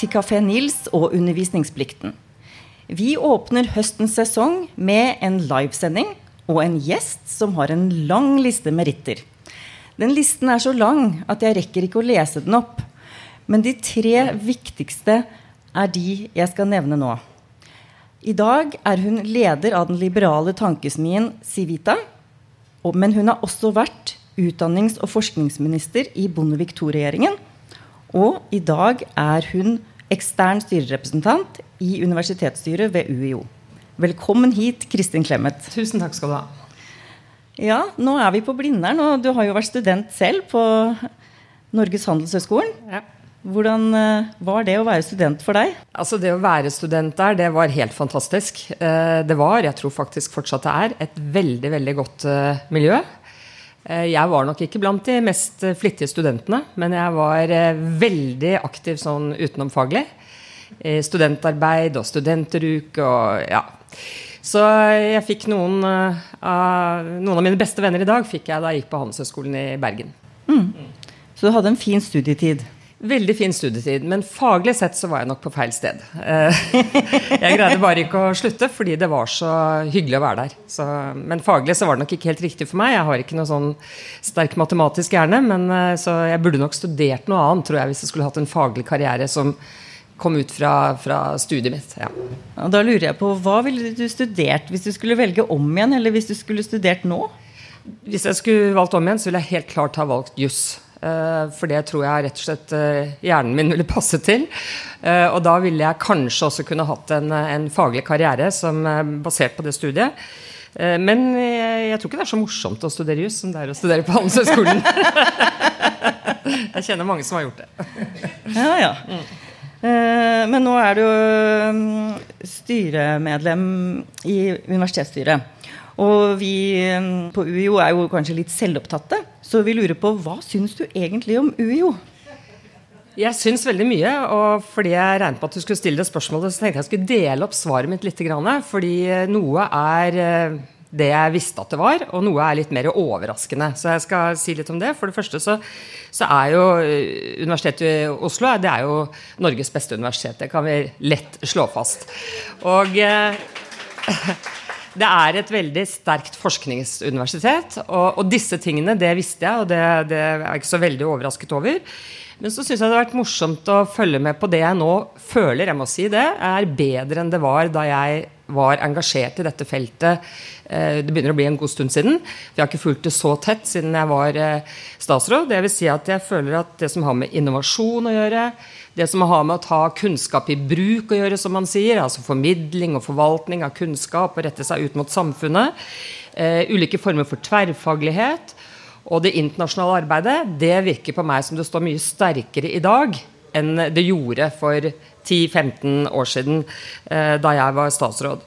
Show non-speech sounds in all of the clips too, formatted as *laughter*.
Til Kafé Nils og undervisningsplikten. Vi åpner høstens sesong med en livesending og en gjest som har en lang liste meritter. Den listen er så lang at jeg rekker ikke å lese den opp. Men de tre viktigste er de jeg skal nevne nå. I dag er hun leder av den liberale tankesmien Civita. Men hun har også vært utdannings- og forskningsminister i Bondevik II-regjeringen og i dag er hun ekstern styrerepresentant i universitetsstyret ved UiO. Velkommen hit, Kristin Clemet. Tusen takk skal du ha. Ja, nå er vi på Blindern, og du har jo vært student selv på Norges handelshøyskolen. Ja. Hvordan eh, var det å være student for deg? Altså Det å være student der, det var helt fantastisk. Eh, det var, jeg tror faktisk fortsatt det er, et veldig, veldig godt eh, miljø. Eh, jeg var nok ikke blant de mest eh, flittige studentene, men jeg var eh, veldig aktiv sånn utenomfaglig. Studentarbeid og studenteruke og ja. Så jeg fikk noen av, noen av mine beste venner i dag fikk jeg da jeg gikk på Handelshøyskolen i Bergen. Mm. Så du hadde en fin studietid? Veldig fin studietid, men faglig sett så var jeg nok på feil sted. Eh, *laughs* jeg greide bare ikke å slutte fordi det var så hyggelig å være der. Så, men faglig så var det nok ikke helt riktig for meg. Jeg har ikke noe sånn sterk matematisk hjerne, men eh, så jeg burde nok studert noe annet, tror jeg, hvis jeg skulle hatt en faglig karriere som kom ut fra, fra studiet mitt. Ja. Da lurer jeg på, Hva ville du studert hvis du skulle velge om igjen, eller hvis du skulle studert nå? Hvis jeg skulle valgt om igjen, så ville jeg helt klart ha valgt juss. Eh, for det tror jeg rett og slett eh, hjernen min ville passe til. Eh, og da ville jeg kanskje også kunne hatt en, en faglig karriere som basert på det studiet. Men jeg, jeg, tror ikke det er så morsomt å studere juss som det er å studere på Handelshøyskolen. *laughs* jeg kjenner mange som har gjort det. ja, ja. Mm. Men nå er du mm, styremedlem i universitetsstyret. Og vi på UiO er jo kanskje litt selvopptatte. Så vi lurer på hva syns du egentlig om UiO? Jeg syns veldig mye. Og fordi jeg regnet på at du skulle stille det spørsmålet, så tenkte jeg jeg skulle dele opp svaret mitt litt. Fordi noe er eh, det jeg visste at det var, og noe er litt mer overraskende. Så jeg skal si litt om det. For det første så, så er jo eh, Universitetet i Oslo det er jo Norges beste universitet. Det kan vi lett slå fast. Og eh, *laughs* det er et veldig sterkt forskningsuniversitet. Og, og disse tingene, det visste jeg, og det, det, er jeg ikke så veldig overrasket over. Men så syns jeg det har vært morsomt å følge med på det jeg nå føler, jeg må si det, er bedre enn det var da jeg var engasjert i dette feltet. Eh, det begynner å bli en god stund siden. Vi har ikke fulgt det så tett siden jeg var eh, statsråd. Det vil si at jeg føler at det som har med innovasjon å gjøre, det som har med å ta kunnskap i bruk å gjøre, som man sier, altså formidling og forvaltning av kunnskap og rette seg ut mot samfunnet, uh, ulike former for tverrfaglighet og det internasjonale arbeidet, det virker på meg som det står mye sterkere i dag enn det gjorde for 10-15 år siden, uh, da jeg var statsråd.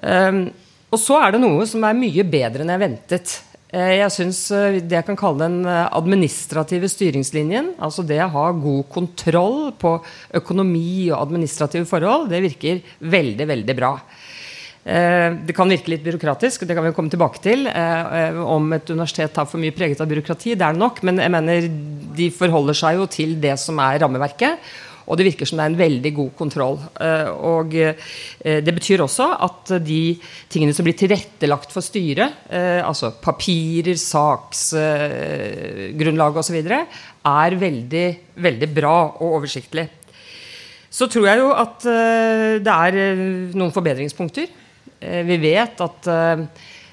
Um, og så er det noe som er mye bedre enn jeg ventet. Eh, jeg syns eh, det jeg kan kalle den eh, administrative styringslinjen, altså det å ha god kontroll på økonomi og administrative forhold, det virker veldig, veldig bra. Det kan virke litt byråkratisk, det kan vi komme tilbake til. Om et universitet har for mye preget av byråkrati, det er det nok, men jeg mener de forholder seg jo til det som er rammeverket. Og det virker som det er en veldig god kontroll. Eh, og eh, det betyr også at de tingene som blir tilrettelagt for styret, eh, altså papirer, saksgrunnlag osv., er veldig, veldig bra og oversiktlig. Så tror jeg jo at det er noen forbedringspunkter. Vi vet at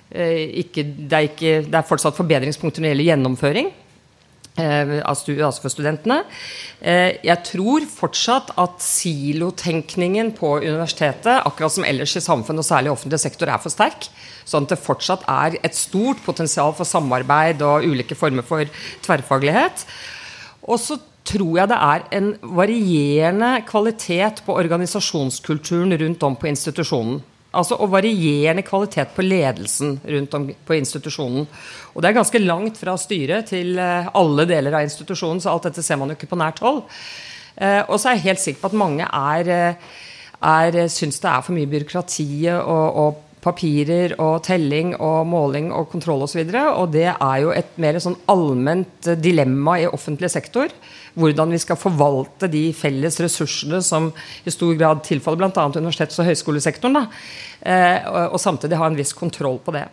ikke, det, er ikke, det er fortsatt forbedringspunkter når det gjelder gjennomføring. Eh, altså for studentene. Eh, jeg tror fortsatt at silotenkningen på universitetet, akkurat som ellers i samfunnet, og særlig i offentlig sektor, er for sterk. Sånn at det fortsatt er et stort potensial for samarbeid og ulike former for tverrfaglighet. Og så tror jeg det er en varierende kvalitet på organisasjonskulturen rundt om på institusjonen. Altså Og varierende kvalitet på ledelsen rundt om på institusjonen. Og det er ganske langt fra styret til eh, alle deler av institusjonen, så alt dette ser man jo ikke på nært hold. Eh, og så er jeg helt sikker på at mange er, eh, er syns det er for mye byråkrati og, og papirer og telling og måling og kontroll osv. Og, så og det er jo et mer sånn allment dilemma i offentlig sektor. Hvordan vi skal forvalte de felles ressursene som i stor grad tilfaller bl.a. universitets- og høyskolesektoren. Eh, og, og, samtidig ha en viss kontroll på det.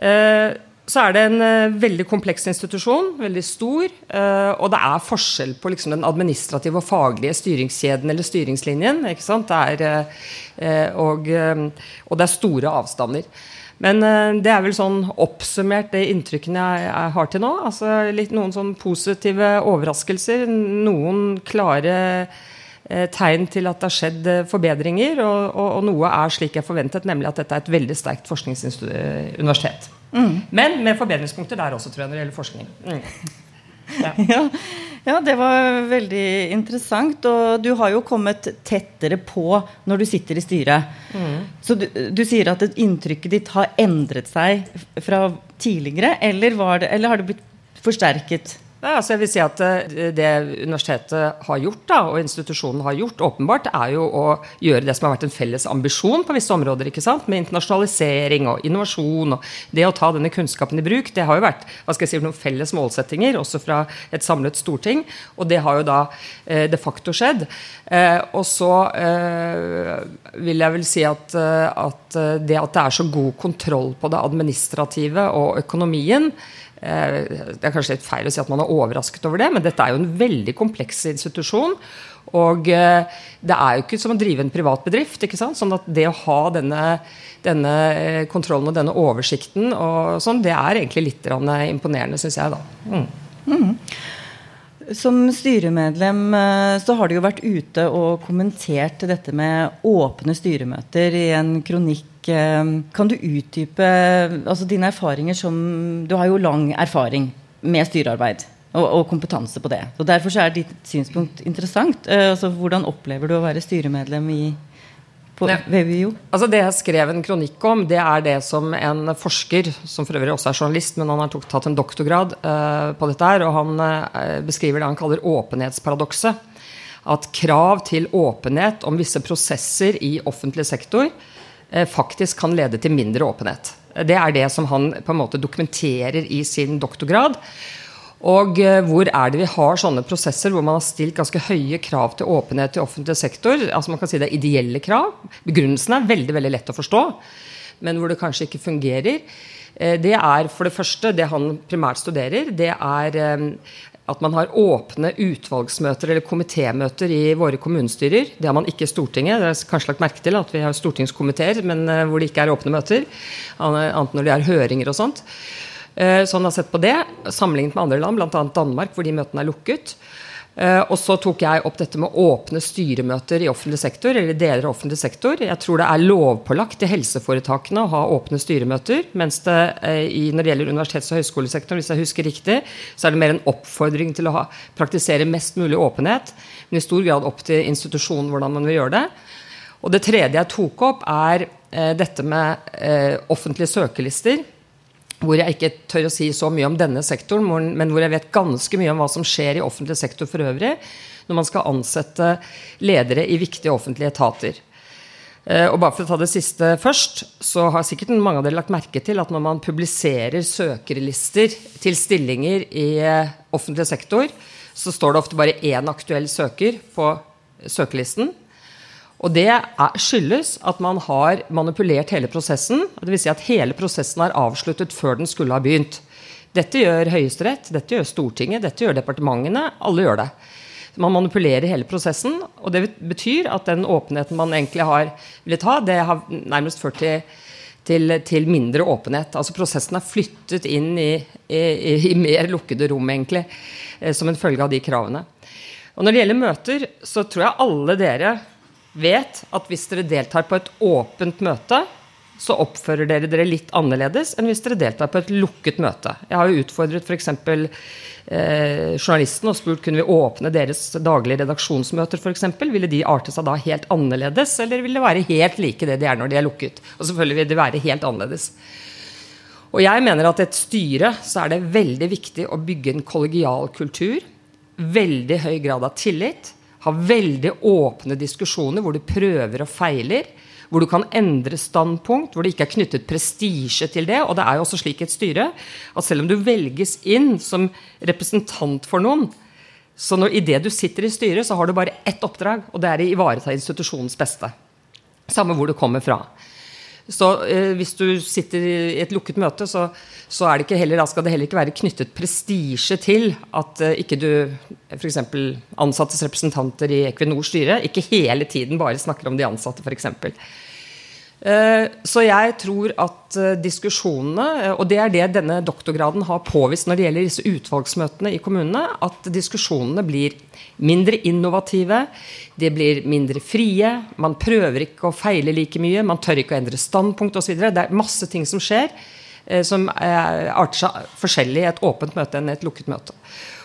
Eh, så er det en uh, veldig kompleks institusjon, veldig stor. Uh, og det er forskjell på liksom, den administrative og faglige styringskjeden eller styringslinjen. ikke sant? Det er, uh, og, og, det er store avstander. Men det er vel sånn oppsummert det inntrykkene jeg, jeg har til nå. Altså litt, Noen sånn positive overraskelser. Noen klare tegn til at det har skjedd forbedringer. Og, og, og noe er slik jeg forventet, nemlig at dette er et veldig sterkt forskningsuniversitet. Mm. Men med forbedringspunkter der også, tror jeg, når det gjelder forskning. Mm. Ja. *laughs* ja. ja, det var veldig interessant. Og du har jo kommet tettere på når du sitter i styret. Mm. Så du, du, sier at inntrykket ditt har endret seg fra tidligere, eller, det, eller har det blitt forsterket? Ja, altså jeg vil si at eh, Det universitetet har gjort, da, og institusjonen har gjort, åpenbart, er jo å gjøre det som har vært en felles ambisjon på visse områder. ikke sant? Med internasjonalisering og innovasjon. og Det å ta denne kunnskapen i bruk, det har jo vært hva skal jeg si, noen felles målsettinger, også fra et samlet storting. Og det har jo da eh, de facto skjedd. Eh, og så vil jeg vel si at, at det at det er så god kontroll på det administrative og økonomien, det er kanskje litt feil å si at man er overrasket over det, men dette er jo en veldig kompleks institusjon. Og eh, det er jo ikke som å drive en privat bedrift. ikke sant? Sånn at det å ha denne, denne eh, kontrollen og denne oversikten, og sånn, det er egentlig litt imponerende, syns jeg. da. Mm. Mm. Som styremedlem så har du jo vært ute og kommentert dette med åpne styremøter i en kronikk Eh, kan du utdype altså dine erfaringer som Du har jo lang erfaring med styrearbeid og, og kompetanse på det. og Derfor er ditt synspunkt interessant. Uh, altså, hvordan opplever du å være styremedlem i på ja. Altså Det jeg skrev en kronikk om, det er det som en forsker, som for øvrig også er journalist, men han har tatt en doktorgrad uh, på dette her, og han uh, beskriver det han kaller åpenhetsparadokset. At krav til åpenhet om visse prosesser i offentlig sektor Eh, faktisk kan lede til mindre åpenhet. Det er det som han på en måte dokumenterer i sin doktorgrad. Og eh, hvor er det vi har sånne prosesser hvor man har stilt ganske høye krav til åpenhet i offentlig sektor? altså man kan si Det er ideelle krav. Begrunnelsen er veldig veldig lett å forstå, men hvor det kanskje ikke fungerer. Eh, det er for det første det han primært studerer. Det er at man har åpne utvalgsmøter eller komitémøter i våre kommunestyrer. Det har man ikke i Stortinget. Det er kanskje lagt merke til at vi har stortingskomiteer, men eh, hvor det ikke er åpne møter. Annet når det er høringer og sånt. Eh, så han har sett på det, sammenlignet med andre land, bl.a. Danmark, hvor de møtene er lukket. Eh, og så tok jeg opp dette med åpne styremøter i offentlig sektor, eller deler av offentlig sektor. Jeg tror det er lovpålagt i helseforetakene å ha åpne styremøter. Mens det eh, når det gjelder universitets- og høyskolesektoren, hvis jeg husker riktig, så er det mer en oppfordring til å ha, praktisere mest mulig åpenhet. Men i stor grad opp til institusjonen hvordan man vil gjøre det. Og det tredje jeg tok opp, er eh, dette med offentlige søkelister hvor jeg ikke tør å si så mye om denne sektoren, men hvor jeg vet ganske mye om hva som skjer i offentlig sektor for øvrig når man skal ansette ledere i viktige offentlige etater. Eh, og bare for å ta det siste først, så har sikkert mange av dere lagt merke til at når man publiserer søkerlister til stillinger i eh, offentlig sektor, så står det ofte bare én aktuell søker på søkelisten. Og det skyldes at man har manipulert hele prosessen. Dvs. Si at hele prosessen er avsluttet før den skulle ha begynt. Dette gjør Høyesterett, dette gjør Stortinget, dette gjør departementene. Alle gjør det. Man manipulerer hele prosessen, og det betyr at den åpenheten man egentlig har villet ha, det har nærmest ført til, til, til mindre åpenhet. Altså Prosessen er flyttet inn i, i, i mer lukkede rom, egentlig, eh, som en følge av de kravene. Og Når det gjelder møter, så tror jeg alle dere vet at hvis dere deltar på et åpent møte, så oppfører dere dere litt annerledes enn hvis dere deltar på et lukket møte. Jeg har jo utfordret f.eks. Eh, journalisten og spurt kunne vi åpne deres daglige redaksjonsmøter f.eks. Ville de arte seg da helt annerledes, eller ville det være helt like det de er når de er lukket? Og selvfølgelig vil det være helt annerledes. Og jeg mener at et styre så er det veldig viktig å bygge en kollegial kultur. Veldig høy grad av tillit ha veldig åpne diskusjoner hvor du prøver og feiler. hvor du kan endre standpunkt, hvor det ikke er knyttet prestisje til det. Og det er jo også slik et styre at selv om du velges inn som representant for noen, så når, i det du sitter i styret, så har du bare ett oppdrag, og det er å ivareta institusjonens beste. Samme hvor du kommer fra. Så eh, hvis du sitter i et lukket møte, så, så er heller, skal det heller ikke være knyttet prestisje til at eh, ikke du f.eks. ansattes representanter i Equinors styre ikke hele tiden bare snakker om de ansatte, f.eks. Eh, så jeg tror at eh, diskusjonene, eh, og det er det denne doktorgraden har påvist når det gjelder disse utvalgsmøtene i kommunene, at diskusjonene blir mindre innovative, de blir mindre frie, man prøver ikke å feile like mye, man tør ikke å endre standpunkt osv. Det er masse ting som skjer som arter seg forskjellig i et åpent møte enn et lukket møte.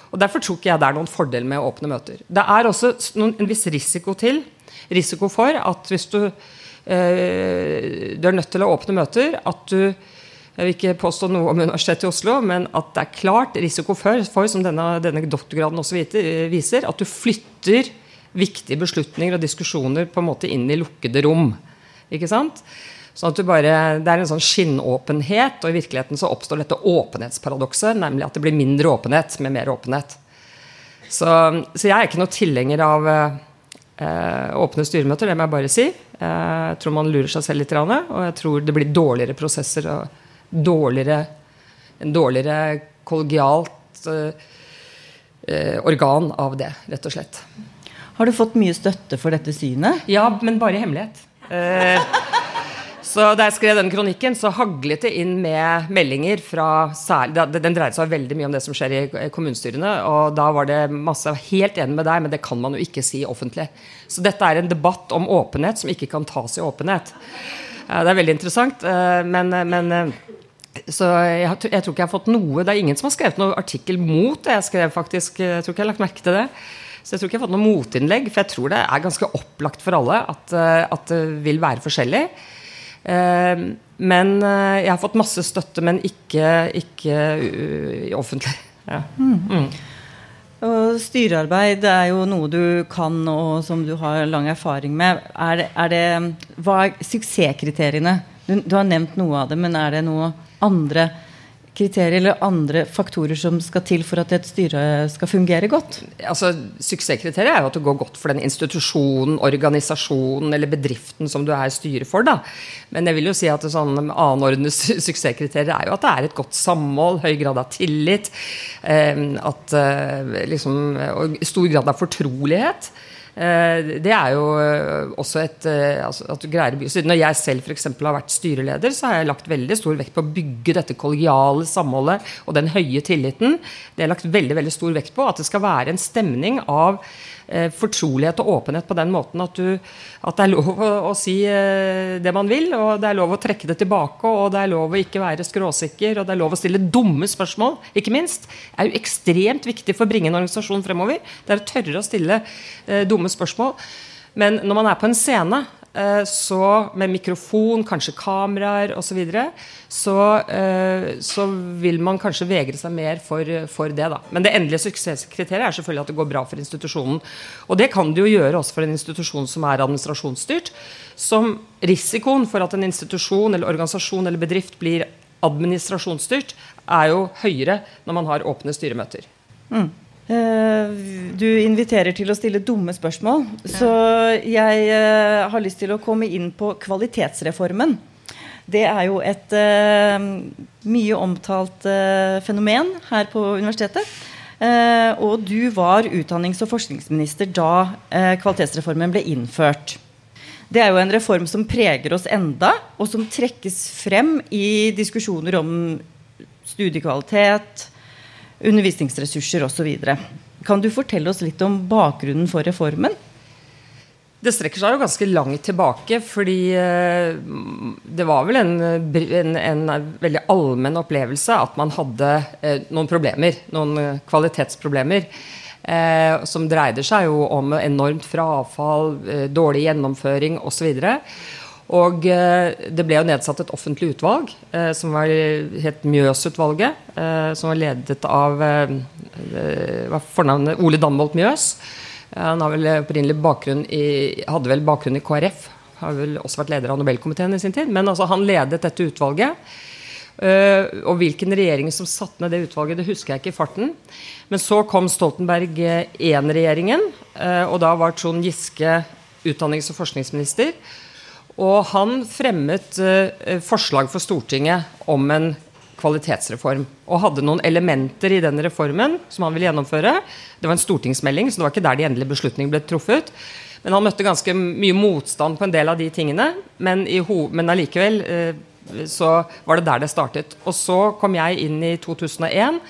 Og Derfor tror ikke jeg det er noen fordel med åpne møter. Det er også en viss risiko til, risiko for at hvis du du er nødt til å åpne møter. At du jeg vil ikke påstå noe om Universitetet i Oslo, men at det er klart risiko for, for som denne, denne, doktorgraden også viser, at du flytter viktige beslutninger og diskusjoner på en måte inn i lukkede rom. Ikke sant? Sånn at bare, Det er en sånn skinnåpenhet, og i virkeligheten så oppstår dette åpenhetsparadokset, nemlig at det blir mindre åpenhet med mer åpenhet. Så, så jeg er ikke noe tilhenger av eh, åpne styremøter, det må jeg bare si. Jeg tror man lurer seg selv litt, og jeg tror det blir dårligere prosesser og dårligere, en dårligere kollegialt eh, organ av det, rett og slett. Har du fått mye støtte for dette synet? Ja, men bare i hemmelighet. Eh, så Da jeg skrev den kronikken, så haglet det inn med meldinger fra særlig Den dreide seg veldig mye om det som skjer i kommunestyrene. Og da var det masse Helt enig med deg, men det kan man jo ikke si offentlig. Så dette er en debatt om åpenhet som ikke kan tas i åpenhet. Det er veldig interessant, eh, men, men eh, så jeg, jeg, tror ikke jeg har fått noe Det er ingen som har skrevet noen artikkel mot det jeg skrev, faktisk. Jeg tror ikke jeg har lagt merke til det. Så jeg tror ikke jeg har fått noe motinnlegg, for jeg tror det er ganske opplagt for alle at, eh, at det vil være forskjellig. Eh, men eh, jeg har fått masse støtte, men ikke, ikke offentlig. Ja. Mm. Mm. Og styrearbeid er jo noe du kan og som du har lang erfaring med. Er det, er det, hva er suksesskriteriene? Du, du, har nevnt noe av det, men er det noe andre kriterier eller andre faktorer som skal til for at et styre skal fungere godt? Altså, Suksesskriteriet er jo at det går godt for den institusjonen, organisasjonen eller bedriften som du er styre for. da. Men jeg vil jo si at sånn annenordnede suksesskriterier er jo at det er et godt samhold, høy grad av tillit, eh, at eh, liksom, stor grad av fortrolighet. Eh, det er jo eh, også et eh, altså at du greier å Når jeg selv f.eks. har vært styreleder, så har jeg lagt veldig stor vekt på å bygge dette kollegiale samholdet og den høye tilliten. Det er lagt veldig, veldig stor vekt på at det skal være en stemning av fortrolighet og åpenhet på den måten at, du, at det er lov å, å, si det man vil, og det er lov å trekke det tilbake, og det er lov å ikke være skråsikker, og det er lov å stille dumme spørsmål, ikke minst. Det er jo ekstremt viktig for å bringe en organisasjon fremover. Det er å tørre å stille eh, dumme spørsmål. Men når man er på en scene, Eh, så med mikrofon, kanskje kameraer osv., så, videre, så eh, så vil man kanskje vegre seg mer for, for, det. da. Men det endelige suksesskriteriet er selvfølgelig at det går bra for institusjonen. Og det kan det jo gjøre også for en institusjon som er administrasjonsstyrt. Som risikoen for at en institusjon eller organisasjon eller bedrift blir administrasjonsstyrt, er jo høyere når man har åpne styremøter. Mm. Eh, du inviterer til å stille dumme spørsmål, så jeg eh, har lyst til å komme inn på kvalitetsreformen. Det er jo et uh, mye omtalt fenomen her på universitetet. Og du var utdannings- og forskningsminister da kvalitetsreformen ble innført. Det er jo en reform som preger oss enda, og som trekkes frem i diskusjoner om studiekvalitet, undervisningsressurser osv. Kan du fortelle oss litt om bakgrunnen for reformen? Det strekker seg jo ganske langt tilbake, fordi eh, det var vel en, en, en veldig allmenn opplevelse at man hadde eh, noen problemer, noen kvalitetsproblemer. Eh, som dreide seg jo om enormt frafall, dårlig gjennomføring osv. Og eh, det ble jo nedsatt et offentlig utvalg eh, som var, het Mjøsutvalget. Eh, som var ledet av var fornavnet Ole Danbolt Mjøs. Han vel bakgrunn i, hadde vel bakgrunn i KrF. Har vel også vært leder av Nobelkomiteen i sin tid. Men altså, han ledet dette utvalget. Uh, og hvilken regjering som satte ned det utvalget, det husker jeg ikke i farten. Men så kom Stoltenberg I-regjeringen, uh, og da var Trond Giske utdannings- og forskningsminister. Og han fremmet uh, forslag for Stortinget om en kvalitetsreform. Og hadde noen elementer i den reformen som han ville gjennomføre. Det var en stortingsmelding, så det var ikke der de endelige beslutningene ble truffet. Men han møtte ganske mye motstand på en del av de tingene. Men, men allikevel så var det der det startet. Og så kom jeg inn i 2001.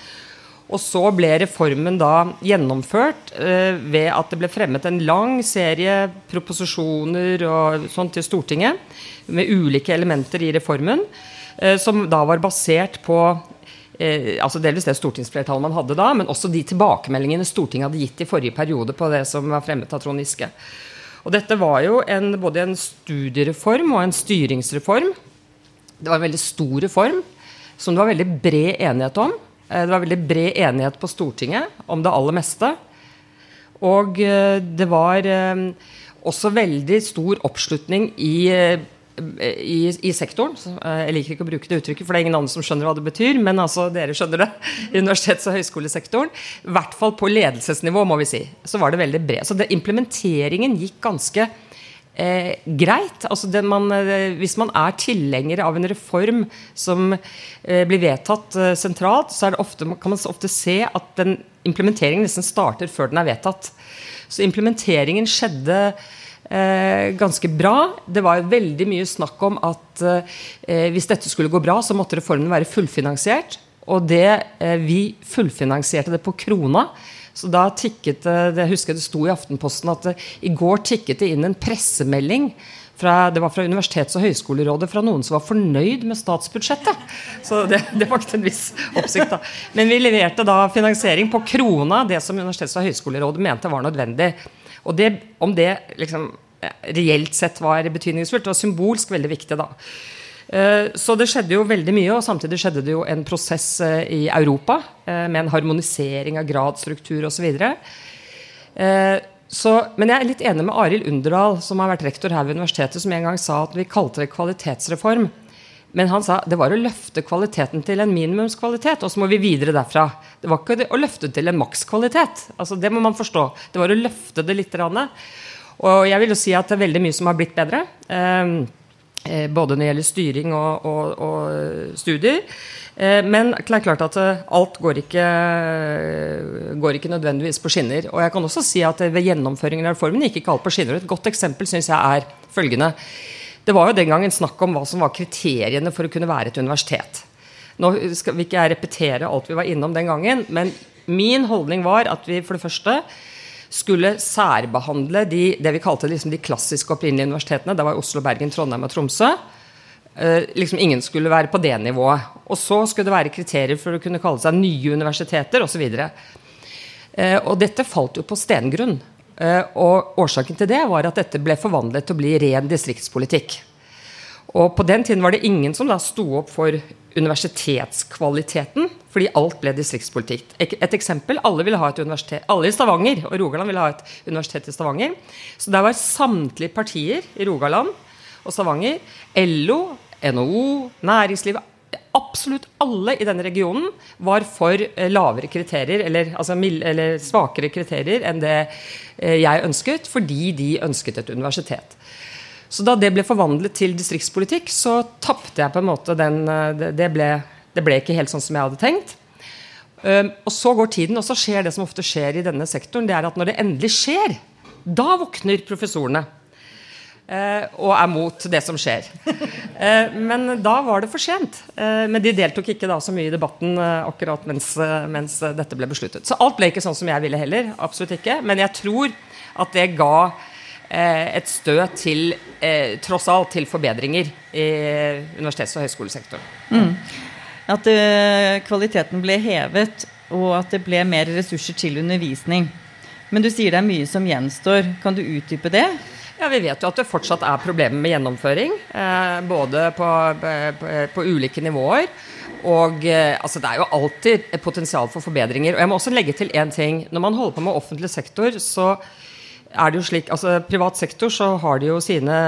Og så ble reformen da gjennomført eh, ved at det ble fremmet en lang serie proposisjoner og sånt til Stortinget med ulike elementer i reformen, eh, som da var basert på eh, altså delvis det stortingsflertallet man hadde da, men også de tilbakemeldingene Stortinget hadde gitt i forrige periode på det som var fremmet av Trond Giske. Og dette var jo en, både en studiereform og en styringsreform det var en veldig stor reform som det var veldig bred enighet om. Eh, det var veldig bred enighet på Stortinget om det aller meste. Og eh, det var eh, også veldig stor oppslutning i, i, i, sektoren. Jeg liker ikke å bruke det uttrykket, for det er ingen andre som skjønner hva det betyr. Men altså, dere skjønner det. *laughs* I universitets- og høyskolesektoren. I hvert fall på ledelsesnivå, må vi si. Så var det veldig bred. Så det, implementeringen gikk ganske eh, greit. Altså man, eh, hvis man er tilhenger av en reform som eh, blir vedtatt eh, sentralt, så ofte, kan man ofte se at den implementeringen nesten starter før den er vedtatt. Så implementeringen skjedde eh, ganske bra. Det var veldig mye snakk om at eh, hvis dette skulle gå bra, så måtte reformen være fullfinansiert. Og det, vi fullfinansierte det på krona. Så da tikket det Jeg husker det sto i Aftenposten at det, i går tikket det inn en pressemelding fra, det var fra Universitets- og høyskolerådet fra noen som var fornøyd med statsbudsjettet. Så det, *laughs* det vakte en viss oppsikt. da. Men vi leverte da finansiering på krona, det som Universitets- og høyskolerådet mente var nødvendig. Og det, om det liksom, reelt sett var betydningsfullt, var symbolsk veldig viktig. da. Eh, så det skjedde jo veldig mye, og samtidig skjedde det jo en prosess eh, i Europa eh, med en harmonisering av gradsstruktur osv. Så, men jeg er litt enig med Arild Underdal, som har vært rektor her ved universitetet, som en gang sa at vi kalte det kvalitetsreform. Men han sa det var å løfte kvaliteten til en minimumskvalitet, og så må vi videre derfra. Det var ikke å løfte til en makskvalitet. Altså, det må man forstå. Det var å løfte det litt. Og jeg vil jo si at det er veldig mye som har blitt bedre. Eh, både når det gjelder styring og, og, og studier. Eh, men det er klart at eh, alt går ikke, går ikke, nødvendigvis på skinner. Og jeg kan også si at ved gjennomføringen av reformen gikk ikke alt på skinner. Et godt eksempel syns jeg er følgende. Det var jo den gangen snakk om hva som var kriteriene for å kunne være et universitet. Nå skal vi ikke repetere alt vi var innom den gangen, men min holdning var at vi for det første skulle særbehandle de, det vi kalte liksom de klassiske opprinnelige universitetene. Det var Oslo, Bergen, Trondheim og Tromsø. Eh, liksom Ingen skulle være på det nivået. Og så skulle det være kriterier for å kunne kalle seg nye universiteter osv. Eh, og dette falt jo på stengrunn. Eh, og årsaken til det var at dette ble forvandlet til å bli ren distriktspolitikk. Og på den tiden var det ingen som da sto opp for universitetskvaliteten, fordi alt ble distriktspolitikk. Et eksempel alle ville ha et universitet, alle i Stavanger og Rogaland ville ha et universitet i Stavanger. Så der var samtlige partier i Rogaland og Stavanger, LO, NHO, næringslivet Absolutt alle i denne regionen var for eh, lavere kriterier, eller, altså, eller svakere kriterier enn det eh, jeg ønsket, fordi de ønsket et universitet. Så da det ble forvandlet til distriktspolitikk, så tapte jeg på en måte den eh, det ble, det ble, ikke helt sånn som jeg hadde tenkt. Um, og så går tiden, og så skjer det som ofte skjer i denne sektoren. Det er at når det endelig skjer, da våkner professorene. Uh, og er mot det som skjer. Uh, *laughs* men da var det for sent. Men de deltok ikke da så mye i debatten akkurat mens, mens, dette ble besluttet. Så alt ble ikke sånn som jeg ville heller. Absolutt ikke. Men jeg tror at det ga Eh, et støt til eh, tross alt til forbedringer i universitets- og høyskolesektoren. Mm. At uh, kvaliteten ble hevet, og at det ble mer ressurser til undervisning. Men du sier det er mye som gjenstår. Kan du utdype det? Ja, Vi vet jo at det fortsatt er problemer med gjennomføring. Eh, både på, på, på, ulike nivåer. Og eh, altså, det er jo alltid et potensial for forbedringer. Og jeg må også legge til én ting. Når man holder på med offentlig sektor, så er det jo slik, altså Privat sektor så har de jo sine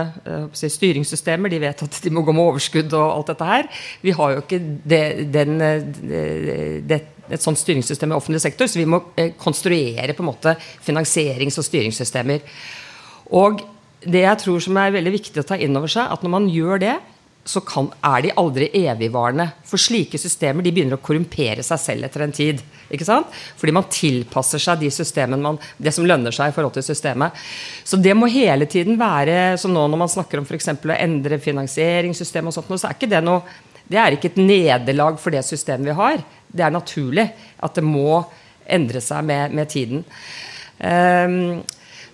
si, styringssystemer. De vet at de må gå med overskudd og alt dette her. Vi har jo ikke det, den, det, et sånt styringssystem i offentlig sektor, så vi må uh, konstruere på en måte finansierings- og styringssystemer. Og det jeg tror som er veldig viktig å ta inn over seg, at når man gjør det, så kan, er de aldri evigvarende. For slike systemer de begynner å korrumpere seg selv etter en tid. ikke sant? Fordi man tilpasser seg de man, det som lønner seg i forhold til systemet. Så det må hele tiden være som nå når man snakker om f.eks. å endre finansieringssystemet, og sånt, så er ikke det noe det er ikke et nederlag for det systemet vi har. Det er naturlig at det må endre seg med, med tiden. Um,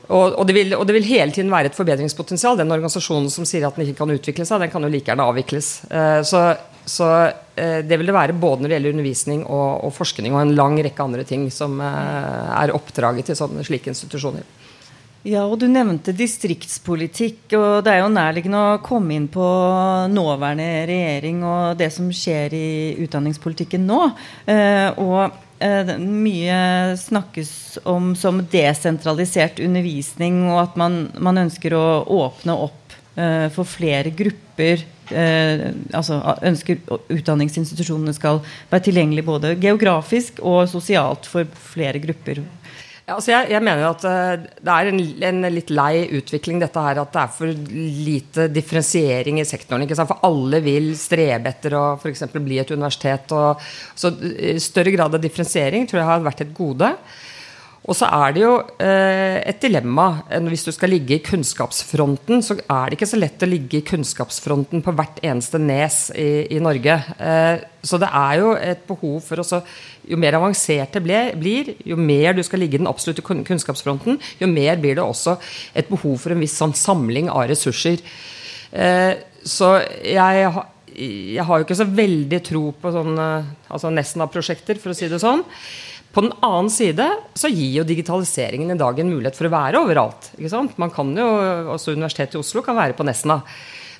og, og, det vil, og, det vil, hele tiden være et forbedringspotensial. Den organisasjonen som sier at den ikke kan utvikle seg, den kan jo like gjerne avvikles. Uh, så, så uh, det vil det være både når det gjelder undervisning og, og, forskning og en lang rekke andre ting som uh, er oppdraget til sånne, slike institusjoner. Ja, og Du nevnte distriktspolitikk. og Det er jo nærliggende å komme inn på nåværende regjering og det som skjer i utdanningspolitikken nå. og Eh, mye snakkes om som desentralisert undervisning, og at man, man ønsker å åpne opp eh, for flere grupper. Eh, altså ønsker utdanningsinstitusjonene skal være tilgjengelige både geografisk og sosialt for flere grupper. Ja, altså jeg, jeg, mener at uh, det er en, en, litt lei utvikling dette her, at det er for lite differensiering i sektoren. For alle vil strebe etter å f.eks. bli et universitet. Og, så Større grad av differensiering tror jeg har vært et gode. Og så er det jo eh, et dilemma. Hvis du skal ligge i kunnskapsfronten, så er det ikke så lett å ligge i kunnskapsfronten på hvert eneste nes i, i Norge. Eh, så det er jo et behov for også Jo mer avansert det blir, jo mer du skal ligge i den absolutte kunnskapsfronten, jo mer blir det også et behov for en viss sånn samling av ressurser. Eh, så jeg, jeg har jo ikke så veldig tro på sånne altså Nesna-prosjekter, for å si det sånn. På den annen side så gir jo digitaliseringen i dag en mulighet for å være overalt. ikke sant? Man kan jo, også Universitetet i Oslo kan være på Nesna.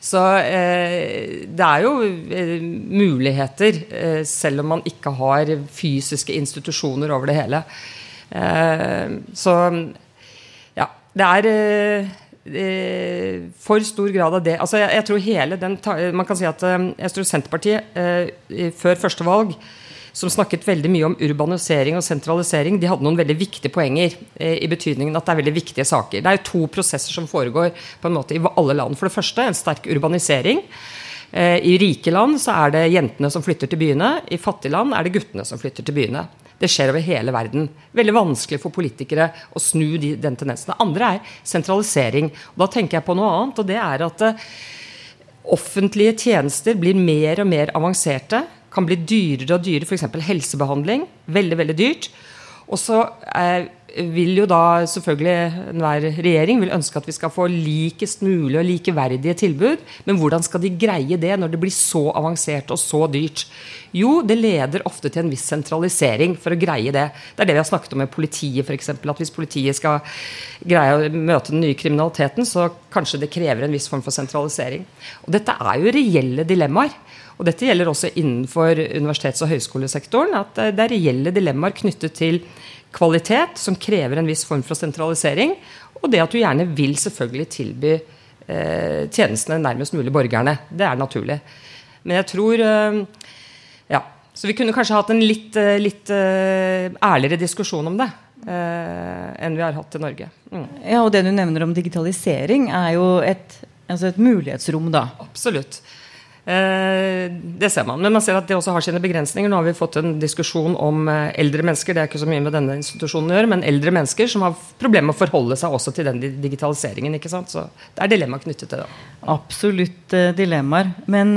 Så eh, det er jo eh, muligheter, eh, selv om man ikke har fysiske institusjoner over det hele. Eh, så ja. Det er eh, for stor grad av det. Altså, jeg, jeg tror hele den Man kan si at eh, jeg tror Senterpartiet før første valg som snakket veldig mye om urbanisering og sentralisering, de hadde noen veldig viktige poenger. Eh, I betydningen at det er veldig viktige saker. Det er jo to prosesser som foregår på en måte i alle land. For det første en sterk urbanisering. Eh, I rike land så er det jentene som flytter til byene. I fattige land er det guttene som flytter til byene. Det skjer over hele verden. Veldig vanskelig for politikere å snu de, den tendensen. Det andre er sentralisering. Og da tenker jeg på noe annet, og det er at eh, offentlige tjenester blir mer og mer avanserte kan bli dyrere og dyrere, f.eks. helsebehandling. Veldig, veldig dyrt. Og så eh, vil jo da selvfølgelig enhver regjering vil ønske at vi skal få likest mulig og likeverdige tilbud. Men hvordan skal de greie det når det blir så avansert og så dyrt? Jo, det leder ofte til en viss sentralisering for å greie det. Det er det vi har snakket om med politiet, f.eks. At hvis politiet skal greie å møte den nye kriminaliteten, så kanskje det krever en viss form for sentralisering. Og dette er jo reelle dilemmaer. Og dette gjelder også innenfor universitets- og høyskolesektoren. At det er reelle dilemmaer knyttet til kvalitet, som krever en viss form for sentralisering. Og det at du gjerne vil selvfølgelig tilby eh, tjenestene nærmest mulig borgerne. Det er naturlig. Men jeg tror eh, Ja. Så vi kunne kanskje hatt en litt, eh, litt eh, ærligere diskusjon om det. Eh, enn vi har hatt i Norge. Mm. Ja, og Det du nevner om digitalisering, er jo et, altså et mulighetsrom, da. Absolutt. Eh, det ser man. Men man ser at det også har sine begrensninger. Nå har vi fått en diskusjon om eh, eldre mennesker. Det er ikke så mye med denne institusjonen å gjøre, men eldre mennesker som har problemer med å forholde seg også til den digitaliseringen. ikke sant? Så det er dilemma knyttet til det. Absolutt uh, dilemmaer. Men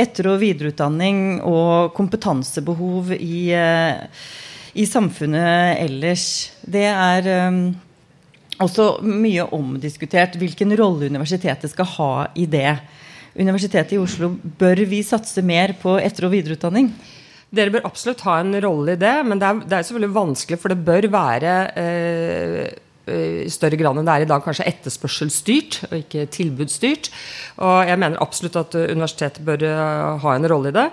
etter- og videreutdanning og kompetansebehov i, i samfunnet ellers, det er også mye omdiskutert hvilken rolle universitetet skal ha i det. Universitetet i Oslo, bør vi satse mer på etter- og videreutdanning? Dere bør absolutt ha en rolle i det, men det er, det er selvfølgelig vanskelig, for det bør være eh, i større grad enn det er i dag, kanskje etterspørselsstyrt og ikke tilbudsstyrt. Og jeg mener absolutt at universitetet bør ha en rolle i det.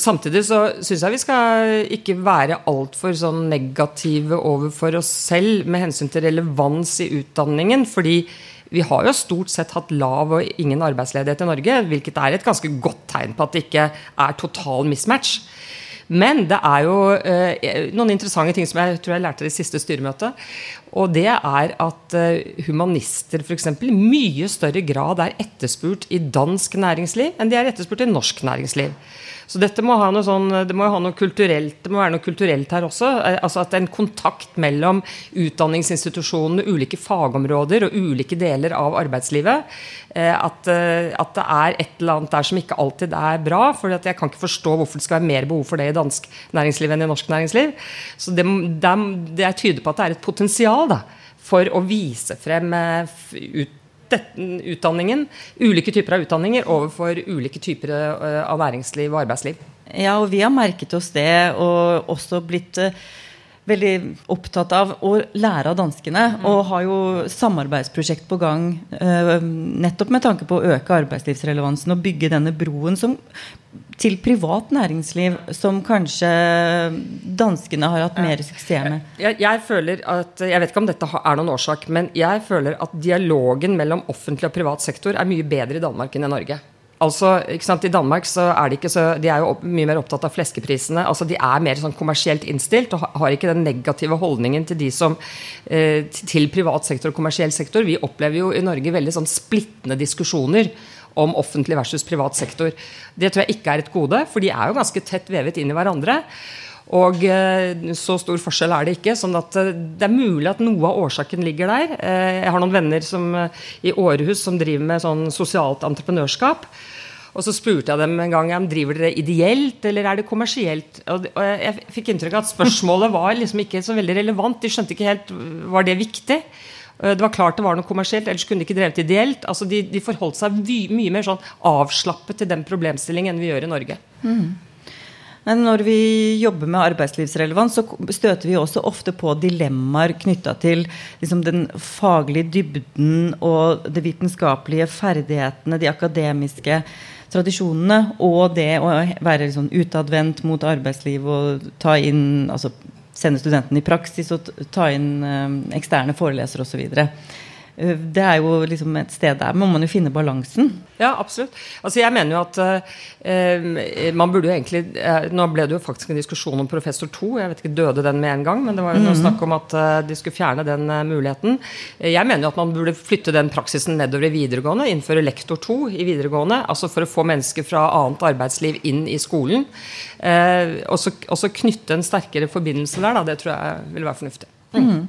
Samtidig så syns jeg vi skal ikke være altfor sånn negative overfor oss selv med hensyn til relevans i utdanningen. fordi vi har jo stort sett hatt lav og ingen arbeidsledighet i Norge, hvilket er et ganske godt tegn på at det ikke er total mismatch. Men det er jo eh, noen interessante ting som jeg tror jeg lærte i det siste styremøtet. Og det er at eh, humanister f.eks. i mye større grad er etterspurt i dansk næringsliv enn de er etterspurt i norsk næringsliv. Så dette må ha noe sånn, det må ha noe kulturelt, det må være noe kulturelt her også. Eh, altså at en kontakt mellom utdanningsinstitusjonene, ulike fagområder og ulike deler av arbeidslivet. Eh, at, eh, at, det er et eller annet der som ikke alltid er bra. For jeg kan ikke forstå hvorfor det skal være mer behov for det i dansk næringsliv enn i norsk næringsliv. Så det, det, det tyder på at det er et potensial da, for å vise frem ut utdanningen, ulike typer av utdanninger overfor ulike typer eh, av næringsliv og arbeidsliv. Ja, og vi har merket oss det, og også blitt uh, veldig opptatt av å lære av danskene. Mm. Og har jo samarbeidsprosjekt på gang uh, nettopp med tanke på å øke arbeidslivsrelevansen og bygge denne broen som til privat næringsliv som kanskje danskene har hatt mer suksess med? Jeg, jeg, føler at, jeg vet ikke om dette er noen årsak, men jeg føler at dialogen mellom offentlig og privat sektor er mye bedre i Danmark enn i Norge. Altså, ikke sant, I Danmark så er de ikke så, de er jo mye mer opptatt av fleskeprisene. altså De er mer sånn kommersielt innstilt og har ikke den negative holdningen til de som, eh, til privat sektor og kommersiell sektor. Vi opplever jo i Norge veldig sånn splittende diskusjoner om offentlig versus privat sektor. Det tror jeg ikke er et gode, for de er jo ganske tett vevet inn i hverandre. Og eh, så stor forskjell er det ikke. sånn at eh, Det er mulig at noe av årsaken ligger der. Eh, jeg har noen venner som, i Århus som driver med sånn sosialt entreprenørskap. Og så spurte jeg dem en gang om driver dere ideelt eller er det kommersielt. Og jeg fikk inntrykk av at spørsmålet var liksom ikke så veldig relevant. De skjønte ikke helt var det viktig. Det var klart det var noe kommersielt, ellers kunne de ikke drevet ideelt. Altså de, de forholdt seg my, mye mer sånn avslappet til den problemstillingen enn vi gjør i Norge. Mm. Når vi jobber med arbeidslivsrelevans, så støter vi også ofte på dilemmaer knytta til liksom, den faglige dybden og de vitenskapelige ferdighetene, de akademiske tradisjonene, og det å være liksom, utadvendt mot arbeidsliv og ta inn altså, sende studentene i praksis og ta inn eh, eksterne forelesere osv. Eh, det er jo liksom et sted der må man jo finne balansen. Ja, absolutt. Altså jeg mener jo at eh, man burde jo egentlig eh, Nå ble det jo faktisk en diskusjon om professor 2. Jeg vet ikke, Døde den med en gang? Men det var jo noe mm -hmm. snakk om at eh, de skulle fjerne den muligheten. Jeg mener jo at man burde flytte den praksisen nedover i videregående. Innføre lektor 2 i videregående. Altså for å få mennesker fra annet arbeidsliv inn i skolen. og så knytte en sterkere forbindelse der. Da, det tror jeg vil være fornuftig. Mm.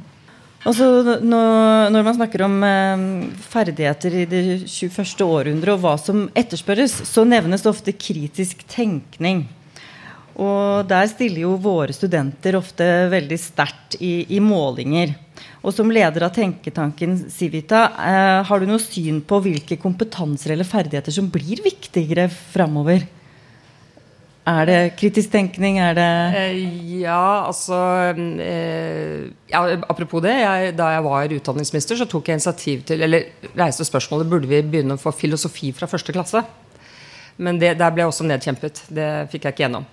Altså, når, man snakker om eh, ferdigheter i det 21. århundre og hva som etterspørres, så nevnes det ofte kritisk tenkning. Og der stiller jo våre studenter ofte veldig sterkt i, i, målinger. Og som leder av tenketanken Civita, eh, har du noe syn på hvilke kompetanser eller ferdigheter som blir viktigere framover? Er det kritisk tenkning? Er det eh, Ja, altså eh, ja, Apropos det. Jeg, da jeg var utdanningsminister, så tok jeg initiativ til Eller reiste spørsmålet burde vi begynne å få filosofi fra første klasse. Men det, der ble jeg også nedkjempet. Det fikk jeg ikke gjennom.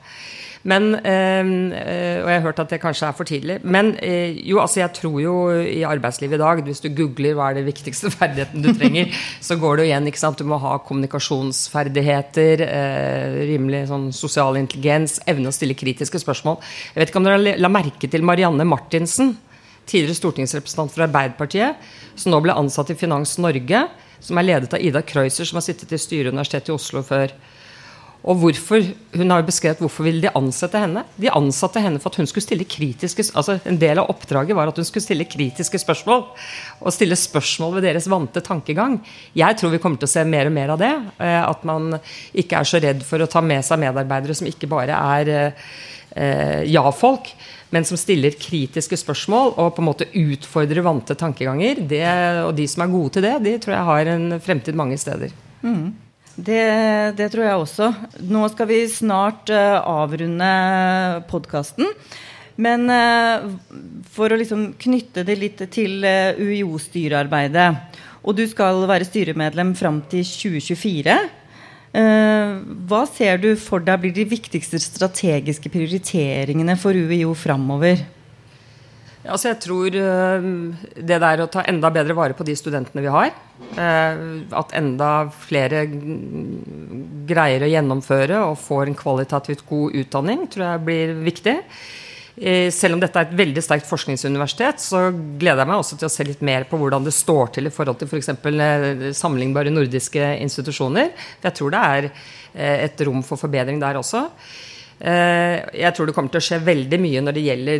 Men, eh, og jeg har hørt at det kanskje er for tidlig. Men eh, jo, altså jeg tror jo i arbeidslivet i dag, hvis du googler hva er det viktigste *laughs* ferdigheten du trenger, så går det jo igjen. ikke sant? Du må ha kommunikasjonsferdigheter, eh, rimelig sånn sosial intelligens, evne å stille kritiske spørsmål. Jeg vet ikke om dere la merke til Marianne Martinsen, tidligere stortingsrepresentant for Arbeiderpartiet, som nå ble ansatt i Finans Norge, som er ledet av Ida Kreuser, som har sittet i styret Universitetet i Oslo før. Og hvorfor, Hun har jo beskrevet hvorfor ville de ansette henne. De ansatte henne for at hun skulle stille kritiske altså En del av oppdraget var at hun skulle stille kritiske spørsmål. Og stille spørsmål ved deres vante tankegang. Jeg tror vi kommer til å se mer og mer av det. Eh, at man ikke er så redd for å ta med seg medarbeidere som ikke bare er eh, ja-folk, men som stiller kritiske spørsmål og på en måte utfordrer vante tankeganger. Det, og de som er gode til det, de tror jeg har en fremtid mange steder. Mm. Det, det, tror jeg også. Nå skal vi snart uh, avrunde podkasten. Men uh, for å liksom knytte det litt til uh, UiO-styrearbeidet Og du skal være styremedlem fram til 2024. Uh, hva ser du for deg blir de viktigste strategiske prioriteringene for UiO framover? Altså jeg tror det der å ta enda bedre vare på de studentene vi har, at enda flere greier å gjennomføre og får en kvalitativt god utdanning, tror jeg blir viktig. Eh, selv om dette er et veldig sterkt forskningsuniversitet, så gleder jeg meg også til å se litt mer på hvordan det står til i forhold til f.eks. For eh, sammenlignbare nordiske institusjoner. Jeg tror det er eh, et rom for forbedring der også. Jeg tror det kommer til å skje veldig mye når det gjelder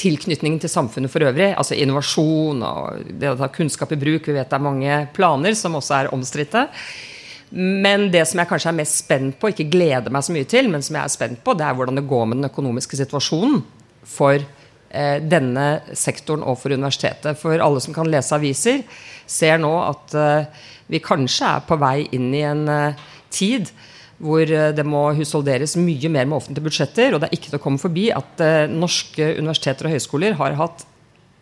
tilknytningen til samfunnet for øvrig. Altså innovasjon og det å ta kunnskap i bruk. Vi vet det er mange planer som også er omstridte. Men det som jeg kanskje er mest spent på, ikke gleder meg så mye til, men som jeg er spent på, det er hvordan det går med den økonomiske situasjonen for eh, denne sektoren og for universitetet. For alle som kan lese aviser, ser nå at eh, vi kanskje er på vei inn i en eh, tid hvor eh, det må husholderes mye mer med offentlige budsjetter. Og det er ikke til å komme forbi at eh, norske universiteter og høyskoler har hatt,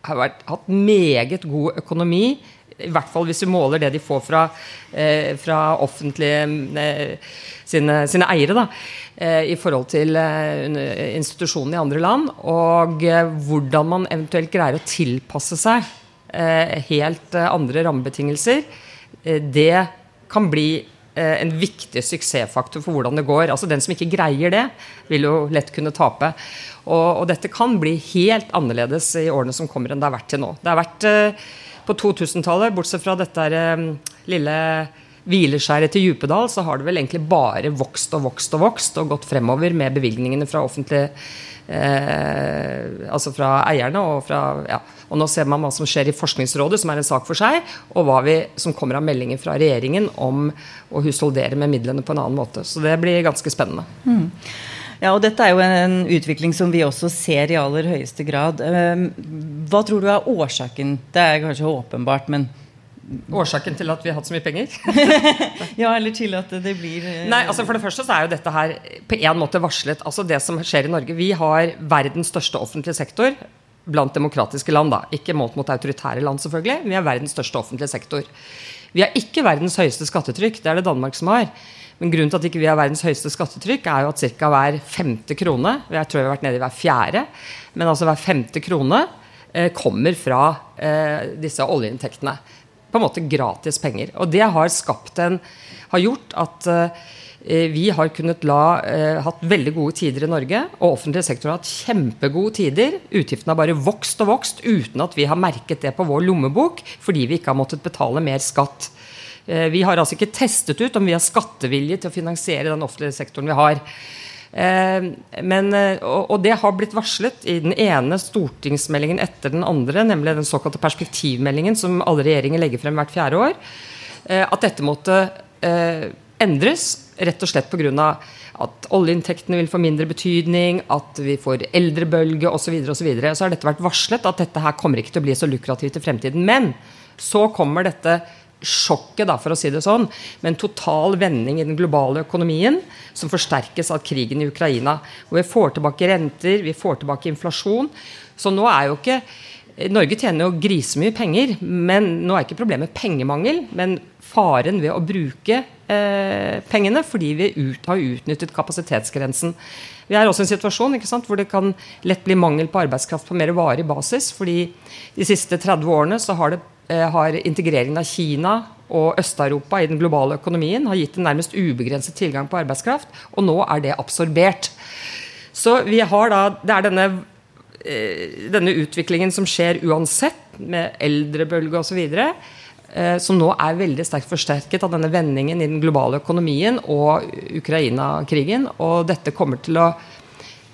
har vært, hatt meget god økonomi i hvert fall hvis vi måler det de får fra, eh, fra offentlige sine, sine, eiere, da, i forhold til institusjonene i andre land. Og hvordan man eventuelt greier å tilpasse seg helt andre rammebetingelser. det kan bli en viktig suksessfaktor for hvordan det går. Altså Den som ikke greier det, vil jo lett kunne tape. Og, og dette kan bli helt annerledes i årene som kommer enn det har vært til nå. Det har vært på 2000-tallet, bortsett fra dette um, lille hvileskjæret til Djupedal, så har det vel egentlig bare vokst og vokst og vokst og gått fremover med bevilgningene fra offentlige eh, Altså fra eierne og fra ja. Og nå ser man hva som skjer i Forskningsrådet, som er en sak for seg, og hva vi, som kommer av meldinger fra regjeringen om å husholdere med midlene på en annen måte. Så det blir ganske spennende. Mm. Ja, og dette er jo en utvikling som vi også ser i aller høyeste grad. Ehm, hva tror du er årsaken? Det er kanskje åpenbart, men Årsaken til at vi har hatt så mye penger? *laughs* ja, eller til at det blir eh, Nei, altså For det første så er jo dette her på en måte varslet. Altså Det som skjer i Norge Vi har verdens største offentlige sektor blant demokratiske land. da Ikke målt mot autoritære land, selvfølgelig. Vi har verdens største offentlige sektor. Vi har ikke verdens høyeste skattetrykk. Det er det Danmark som har. Men grunnen til at ikke vi har verdens høyeste skattetrykk, er jo at ca. hver femte krone Jeg tror vi har vært nede i hver fjerde, men altså hver femte krone eh, kommer fra eh, disse oljeinntektene. På en måte gratis penger. Og det har skapt en Har gjort at eh, vi har kunnet la, eh, hatt veldig gode tider i Norge, og offentlig sektor har hatt kjempegode tider. Utgiftene har bare vokst og vokst uten at vi har merket det på vår lommebok, fordi vi ikke har måttet betale mer skatt. Eh, vi har altså ikke testet ut om vi har skattevilje til å finansiere den offentlige sektoren vi har. Eh, men, eh, og det har blitt varslet i den ene stortingsmeldingen etter den andre, nemlig den såkalte perspektivmeldingen som alle regjeringer legger frem hvert fjerde år, at dette måtte endres rett og slett pga. at oljeinntektene vil få mindre betydning, at vi får eldrebølge osv. Så, videre, og så, så har dette vært varslet at dette her kommer ikke til å bli så lukrativt i fremtiden. Men så kommer dette sjokket, da, for å si det sånn, med en total vending i den globale økonomien som forsterkes av krigen i Ukraina. Hvor vi får tilbake renter, vi får tilbake inflasjon. Så nå er jo ikke Norge tjener jo grisemye penger, men nå er ikke problemet pengemangel, men faren ved å bruke eh, pengene fordi vi ut, har utnyttet kapasitetsgrensen. Vi er også i en situasjon sant, hvor det kan lett bli mangel på arbeidskraft på mer varig basis. fordi de siste 30 årene så har det har integreringen av Kina og Øst-Europa i den globale økonomien har gitt en nærmest ubegrenset tilgang på arbeidskraft, og nå er det absorbert. Så vi har da, Det er denne, eh, denne utviklingen som skjer uansett, med eldrebølge osv., eh, som nå er veldig sterkt forsterket av denne vendingen i den globale økonomien og Ukraina-krigen. Og dette kommer til å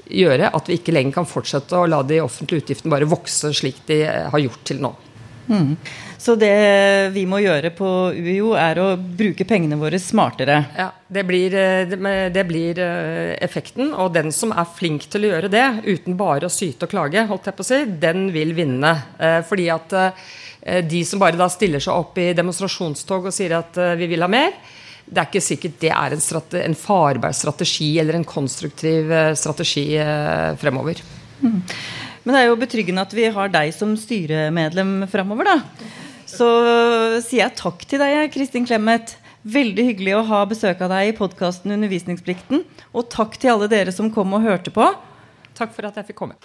gjøre at vi ikke lenger kan fortsette å la de offentlige utgiftene bare vokse slik de har gjort til nå. Mm. Så det vi må gjøre på UiO, er å bruke pengene våre smartere. Ja, det blir, eh, det blir, eh, effekten. Og den som er flink til å gjøre det, uten bare å syte og klage, holdt jeg på å si, den vil vinne. Eh, fordi at de som bare da stiller seg opp i demonstrasjonstog og sier at vi vil ha mer, det er ikke sikkert det er en, strate, en farbar strategi eller en konstruktiv strategi fremover. Mm. Men det er jo betryggende at vi har deg som styremedlem fremover, da. Så sier jeg takk til deg, Kristin Clemet. Veldig hyggelig å ha besøk av deg i podkasten Undervisningsplikten. Og takk til alle dere som kom og hørte på. Takk for at jeg fikk komme.